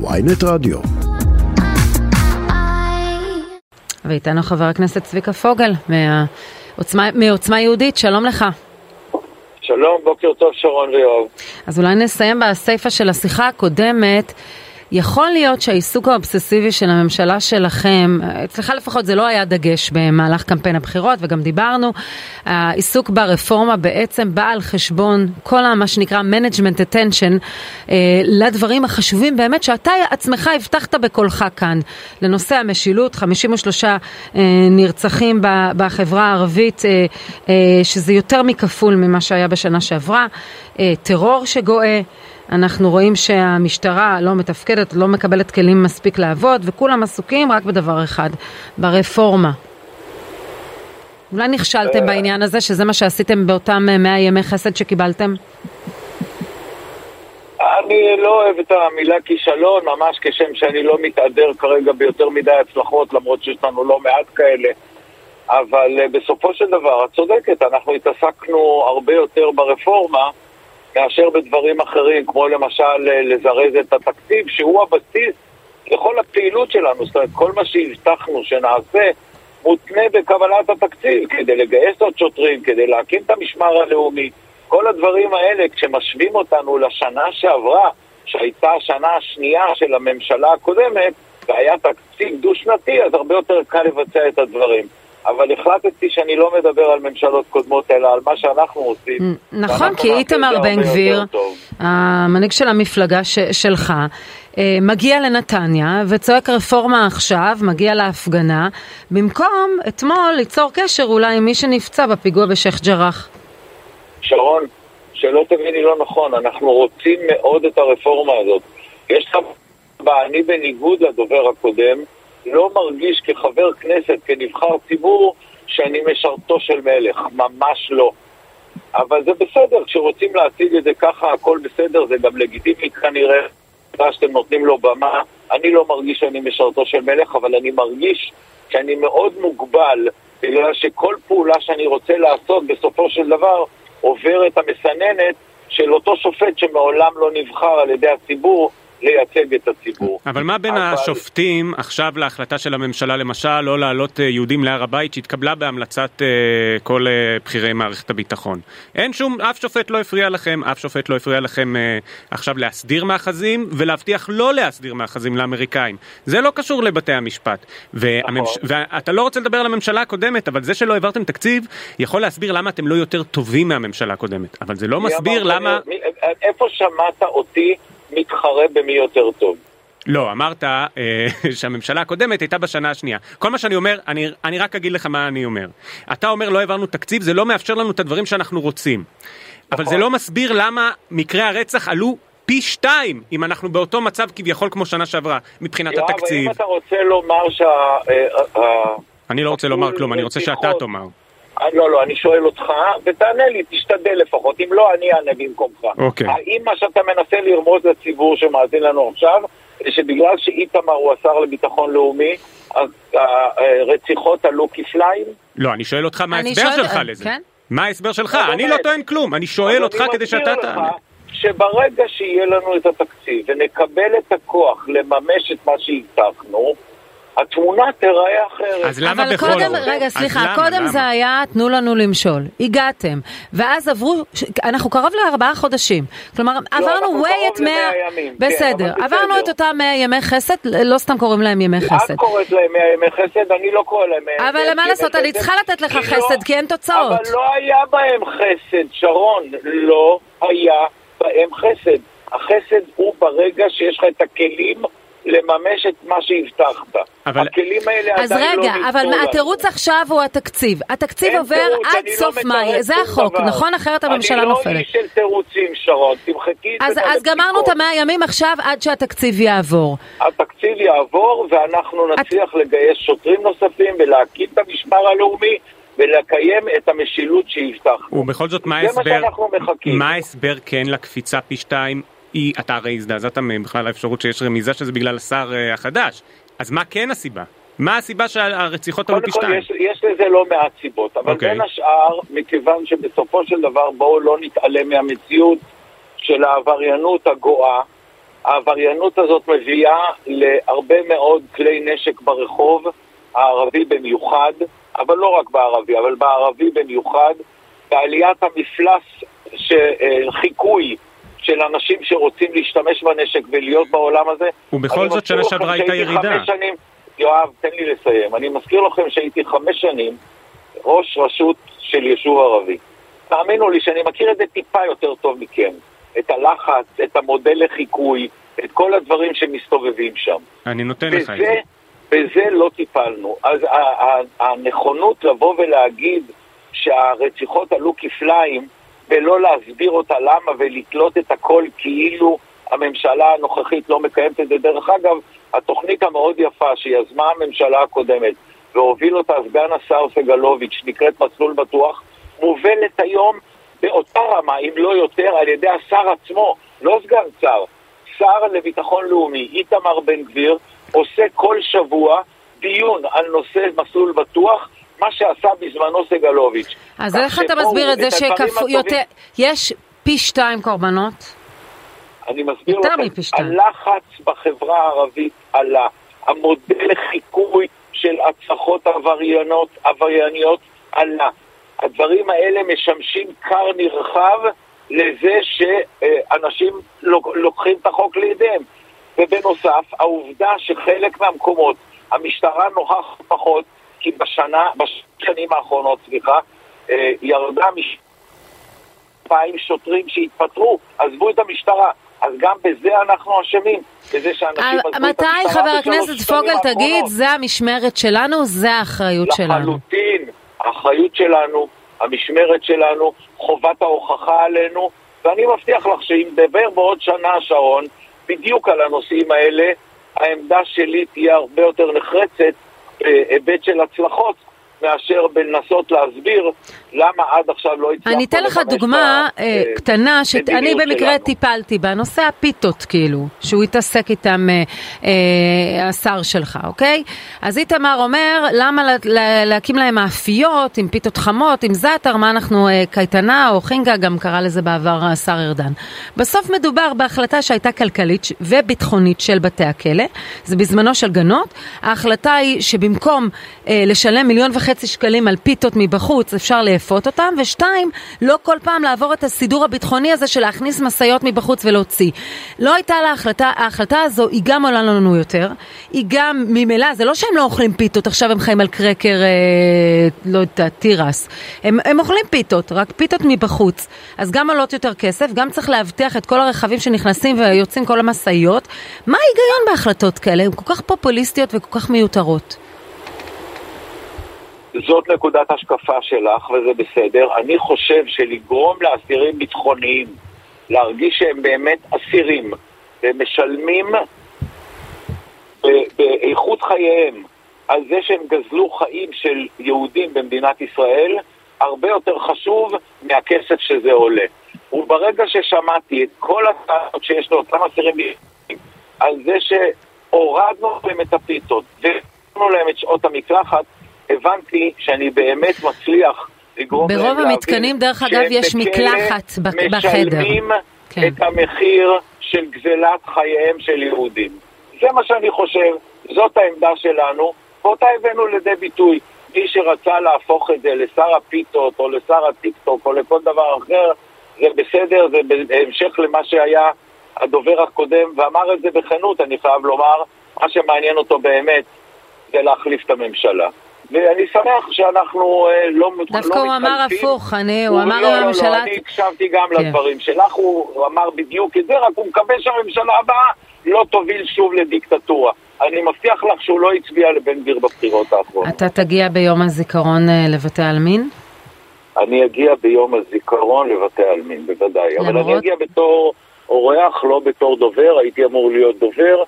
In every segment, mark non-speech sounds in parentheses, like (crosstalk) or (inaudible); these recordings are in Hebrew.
ויינט רדיו. ואיתנו חבר הכנסת צביקה פוגל מעוצמה, מעוצמה יהודית, שלום לך. שלום, בוקר טוב שרון ויואב. אז אולי נסיים בסיפה של השיחה הקודמת. יכול להיות שהעיסוק האובססיבי של הממשלה שלכם, אצלך לפחות זה לא היה דגש במהלך קמפיין הבחירות וגם דיברנו, העיסוק ברפורמה בעצם בא על חשבון כל מה שנקרא management attention אה, לדברים החשובים באמת שאתה עצמך הבטחת בקולך כאן, לנושא המשילות, 53 אה, נרצחים בחברה הערבית, אה, שזה יותר מכפול ממה שהיה בשנה שעברה, טרור שגואה. אנחנו רואים שהמשטרה לא מתפקדת, לא מקבלת כלים מספיק לעבוד, וכולם עסוקים רק בדבר אחד, ברפורמה. אולי נכשלתם אה. בעניין הזה, שזה מה שעשיתם באותם 100 ימי חסד שקיבלתם? אני לא אוהב את המילה כישלון, ממש כשם שאני לא מתהדר כרגע ביותר מדי הצלחות, למרות שיש לנו לא מעט כאלה. אבל uh, בסופו של דבר, את צודקת, אנחנו התעסקנו הרבה יותר ברפורמה מאשר בדברים אחרים, כמו למשל uh, לזרז את התקציב, שהוא הבסיס לכל הפעילות שלנו. זאת אומרת, כל מה שהבטחנו שנעשה מותנה בקבלת התקציב, כדי לגייס עוד שוטרים, כדי להקים את המשמר הלאומי. כל הדברים האלה, כשמשווים אותנו לשנה שעברה, שהייתה השנה השנייה של הממשלה הקודמת, והיה תקציב דו-שנתי, אז הרבה יותר קל לבצע את הדברים. אבל החלטתי שאני לא מדבר על ממשלות קודמות, אלא על מה שאנחנו עושים. נכון, כי איתמר בן גביר, המנהיג של המפלגה ש- שלך, אה, מגיע לנתניה וצועק רפורמה עכשיו, מגיע להפגנה, במקום אתמול ליצור קשר אולי עם מי שנפצע בפיגוע בשייח' ג'ראח. שרון, שלא תביני לא נכון, אנחנו רוצים מאוד את הרפורמה הזאת. יש לך, אני בניגוד לדובר הקודם, לא מרגיש כחבר כנסת, כנבחר ציבור, שאני משרתו של מלך, ממש לא. אבל זה בסדר, כשרוצים להציג את זה ככה, הכל בסדר, זה גם לגיטימי כנראה, שאתם נותנים לו במה. אני לא מרגיש שאני משרתו של מלך, אבל אני מרגיש שאני מאוד מוגבל, בגלל שכל פעולה שאני רוצה לעשות, בסופו של דבר, עובר את המסננת של אותו שופט שמעולם לא נבחר על ידי הציבור לייצג את הציבור. אבל מה בין אבל... השופטים עכשיו להחלטה של הממשלה למשל לא להעלות אה, יהודים להר הבית שהתקבלה בהמלצת uh, כל uh, בכירי מערכת הביטחון? אין שום, אף שופט לא הפריע לכם, אף שופט לא הפריע לכם uh, עכשיו להסדיר מאחזים ולהבטיח לא להסדיר מאחזים לאמריקאים. זה לא קשור לבתי המשפט. והממש... נכון. ואתה לא רוצה לדבר על הממשלה הקודמת, אבל זה שלא העברתם תקציב יכול להסביר למה אתם לא יותר טובים מהממשלה הקודמת. אבל זה לא מסביר למה... מי- איפה שמעת אותי מתחרה במי יותר טוב? לא, אמרת אה, (laughs) שהממשלה הקודמת הייתה בשנה השנייה. כל מה שאני אומר, אני, אני רק אגיד לך מה אני אומר. אתה אומר לא העברנו תקציב, זה לא מאפשר לנו את הדברים שאנחנו רוצים. אבל זה לא מסביר למה מקרי הרצח עלו פי שתיים, אם אנחנו באותו מצב כביכול כמו שנה שעברה, מבחינת יואב, התקציב. האם אתה רוצה לומר שה... אה, אה, אני לא רוצה לומר כלום, אני רוצה שאתה. תאמר. אה, לא, לא, אני שואל אותך, ותענה לי, תשתדל לפחות, אם לא, אני אענה במקומך. אוקיי. האם מה שאתה מנסה לרמוז לציבור שמאזין לנו עכשיו, זה שבגלל שאיתמר הוא השר לביטחון לאומי, אז הרציחות עלו כפליים? לא, אני שואל אותך מה ההסבר שלך לזה. כן? מה ההסבר שלך? אני לא טוען כלום, אני שואל אותך אני כדי שאתה תענה. שברגע שיהיה לנו את התקציב ונקבל את הכוח לממש את מה שהבטחנו, התמונה תיראה אחרת. אז למה אבל בכל קודם, זאת? רגע, סליחה, למה, קודם למה? זה היה תנו לנו למשול. הגעתם, ואז עברו, אנחנו קרוב לארבעה חודשים. כלומר, עברנו לא, אנחנו way את מאה... ימים, כן, בסדר, עברנו בסדר. את אותם 100 ימי חסד, לא סתם קוראים להם ימי חסד. את קוראת להם 100 ימי חסד, אני לא קורא להם 100 אבל מה לעשות, אני צריכה לתת לך כי חסד, כי אין תוצאות. אבל לא היה בהם חסד, שרון, לא היה בהם חסד. החסד הוא ברגע שיש לך את הכלים לממש את מה שהבטחת. אבל- הכלים האלה אז עדיין לא רגע, ניתנו אבל. התירוץ עכשיו הוא התקציב. התקציב עובר תירוץ, עד אני לא סוף מתרץ מאי, זה החוק, דבר. נכון? אחרת הממשלה אני לא נופלת. איש של תירוצים, שרון, תמחקי את אז, זה אז גמרנו את המאה ימים עכשיו עד שהתקציב יעבור. התקציב יעבור ואנחנו נצליח לגייס שוטרים נוספים ולהקים את המשמר הלאומי ולקיים את המשילות שהבטחנו. ובכל זאת, מה זה ההסבר, מה שאנחנו מחכים. מה ההסבר כן לקפיצה פי שתיים? היא, אתה הרי הזדעזעת בכלל האפשרות שיש רמיזה שזה בגלל השר אה, החדש. אז מה כן הסיבה? מה הסיבה שהרציחות עלו קודם פי כל, שתיים? יש, יש לזה לא מעט סיבות, אבל אוקיי. בין השאר, מכיוון שבסופו של דבר בואו לא נתעלם מהמציאות של העבריינות הגואה, העבריינות הזאת מביאה להרבה מאוד כלי נשק ברחוב, הערבי במיוחד, אבל לא רק בערבי, אבל בערבי במיוחד, בעליית המפלס, אה, חיקוי של אנשים שרוצים להשתמש בנשק ולהיות בעולם הזה. ובכל זאת שנה שעברה הייתה ירידה. שנים, יואב, תן לי לסיים. אני מזכיר לכם שהייתי חמש שנים ראש רשות של יישוב ערבי. תאמינו לי שאני מכיר את זה טיפה יותר טוב מכם. את הלחץ, את המודל לחיקוי, את כל הדברים שמסתובבים שם. אני נותן לך את זה. בזה לא טיפלנו. אז הנכונות לבוא ולהגיד שהרציחות עלו כפליים ולא להסביר אותה למה ולתלות את הכל כאילו הממשלה הנוכחית לא מקיימת את זה. דרך אגב, התוכנית המאוד יפה שיזמה הממשלה הקודמת והוביל אותה סגן השר סגלוביץ', שנקראת מסלול בטוח, מובלת היום באותה רמה, אם לא יותר, על ידי השר עצמו, לא סגן שר, שר לביטחון לאומי, איתמר בן גביר, עושה כל שבוע דיון על נושא מסלול בטוח, מה שעשה בזמנו סגלוביץ'. אז איך אתה מסביר את זה שיש פי שתיים קורבנות? אני מסביר לכם, הלחץ בחברה הערבית עלה, המודל לחיקוי של הצלחות עבריינות, עברייניות עלה. הדברים האלה משמשים כר נרחב לזה שאנשים לוקחים את החוק לידיהם. ובנוסף, העובדה שחלק מהמקומות המשטרה נוכחת פחות, כי בשנה, בשנים האחרונות, סליחה, אה, ירדה מש... אלפיים שוטרים שהתפטרו, עזבו את המשטרה. אז גם בזה אנחנו אשמים, בזה שאנשים עזבו את המשטרה מתי, חבר הכנסת פוגל, תגיד, זה המשמרת שלנו, זה האחריות שלנו. לחלוטין, האחריות שלנו, המשמרת שלנו, חובת ההוכחה עלינו, ואני מבטיח לך שאם נדבר בעוד שנה, שרון, בדיוק על הנושאים האלה, העמדה שלי תהיה הרבה יותר נחרצת בהיבט של הצלחות, מאשר בלנסות להסביר למה עד עכשיו לא הצלחנו אני אתן לך דוגמה ב... אה, קטנה שאני במקרה שלנו. טיפלתי בה, נושא הפיתות כאילו, שהוא התעסק איתם אה, אה, השר שלך, אוקיי? אז איתמר אומר, למה לה, לה, להקים להם מאפיות עם פיתות חמות, עם זעתר, מה אנחנו, אה, קייטנה או חינגה, גם קרא לזה בעבר השר ארדן. בסוף מדובר בהחלטה שהייתה כלכלית וביטחונית של בתי הכלא, זה בזמנו של גנות, ההחלטה היא שבמקום אה, לשלם מיליון וחצי וחצי שקלים על פיתות מבחוץ, אפשר לאפות אותם, ושתיים, לא כל פעם לעבור את הסידור הביטחוני הזה של להכניס משאיות מבחוץ ולהוציא. לא הייתה לה החלטה, ההחלטה הזו היא גם עולה לנו יותר, היא גם ממילא, זה לא שהם לא אוכלים פיתות, עכשיו הם חיים על קרקר, אה, לא יודעת, תירס. הם, הם אוכלים פיתות, רק פיתות מבחוץ. אז גם עולות יותר כסף, גם צריך לאבטח את כל הרכבים שנכנסים ויוצאים כל המשאיות. מה ההיגיון בהחלטות כאלה? הן כל כך פופוליסטיות וכל כך מיותרות. זאת נקודת השקפה שלך וזה בסדר. אני חושב שלגרום לאסירים ביטחוניים להרגיש שהם באמת אסירים ומשלמים באיכות חייהם על זה שהם גזלו חיים של יהודים במדינת ישראל, הרבה יותר חשוב מהכסף שזה עולה. וברגע ששמעתי את כל הטענות שיש לאותם אסירים על זה שהורדנו להם את הפיתות ונתנו להם את שעות המקלחת, הבנתי שאני באמת מצליח לגרום להם להבין... ברוב המתקנים, דרך אגב, יש מקלחת בחדר. משלמים כן. את המחיר של גזלת חייהם של יהודים. זה מה שאני חושב, זאת העמדה שלנו, ואותה הבאנו לידי ביטוי. מי שרצה להפוך את זה לשר הפיתות או לשר הטיקטוק או לכל דבר אחר, זה בסדר, זה בהמשך למה שהיה הדובר הקודם, ואמר את זה בכנות, אני חייב לומר, מה שמעניין אותו באמת זה להחליף את הממשלה. ואני שמח שאנחנו אה, לא, לא מתחלפים. דווקא הוא אמר הפוך, אני, הוא אמר לא, לא, הממשלה... לא, אני הקשבתי גם כן. לדברים שלך, הוא אמר בדיוק את זה, רק הוא מקווה שהממשלה הבאה לא תוביל שוב לדיקטטורה. אני מבטיח לך שהוא לא הצביע לבן גביר בבחירות האחרונות. אתה תגיע ביום הזיכרון אה, לבתי העלמין? אני אגיע ביום הזיכרון לבתי העלמין, בוודאי. למרות... אבל אני אגיע בתור אורח, לא בתור דובר, הייתי אמור להיות דובר.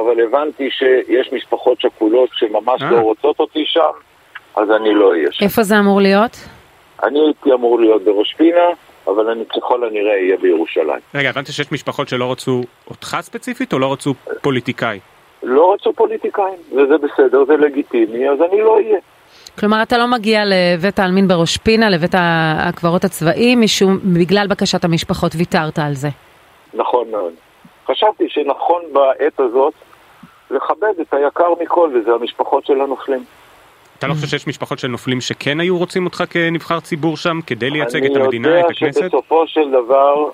אבל הבנתי שיש משפחות שכולות שממש אה. לא רוצות אותי שם, אז אני לא אהיה שם. איפה זה אמור להיות? אני הייתי אמור להיות בראש פינה, אבל אני ככל הנראה אהיה בירושלים. רגע, הבנתי שיש משפחות שלא רצו אותך ספציפית, או לא רצו פוליטיקאי? לא רצו פוליטיקאים, וזה בסדר, זה לגיטימי, אז אני לא אהיה. כלומר, אתה לא מגיע לבית העלמין בראש פינה, לבית הקברות הצבאי, משום, בגלל בקשת המשפחות ויתרת על זה. נכון מאוד. חשבתי שנכון בעת הזאת לכבד את היקר מכל, וזה המשפחות של הנופלים. אתה לא חושב שיש משפחות של נופלים שכן היו רוצים אותך כנבחר ציבור שם כדי לייצג את המדינה, את הכנסת? אני יודע שבסופו של דבר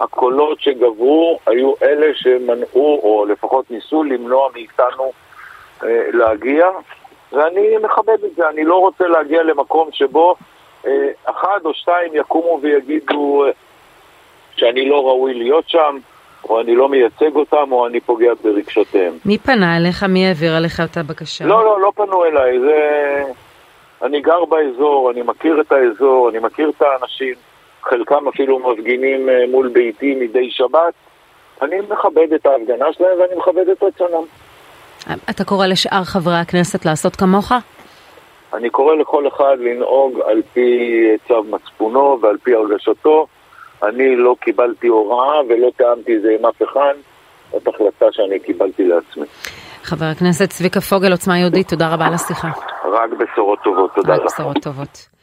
הקולות שגברו היו אלה שמנעו, או לפחות ניסו למנוע מאיתנו אה, להגיע, ואני מכבד את זה. אני לא רוצה להגיע למקום שבו אה, אחד או שתיים יקומו ויגידו אה, שאני לא ראוי להיות שם. או אני לא מייצג אותם, או אני פוגע ברגשותיהם. מי פנה אליך? מי העביר עליך את הבקשה? לא, לא, לא פנו אליי. זה... אני גר באזור, אני מכיר את האזור, אני מכיר את האנשים. חלקם אפילו מפגינים אה, מול ביתי מדי שבת. אני מכבד את ההפגנה שלהם ואני מכבד את רצונם. אתה קורא לשאר חברי הכנסת לעשות כמוך? אני קורא לכל אחד לנהוג על פי צו מצפונו ועל פי הרגשתו. אני לא קיבלתי הוראה ולא טעמתי את זה עם אף אחד, זאת החלטה שאני קיבלתי לעצמי. חבר הכנסת צביקה פוגל, עוצמה יהודית, תודה רבה על השיחה. רק בשורות טובות, תודה לך. רק בשורות טובות.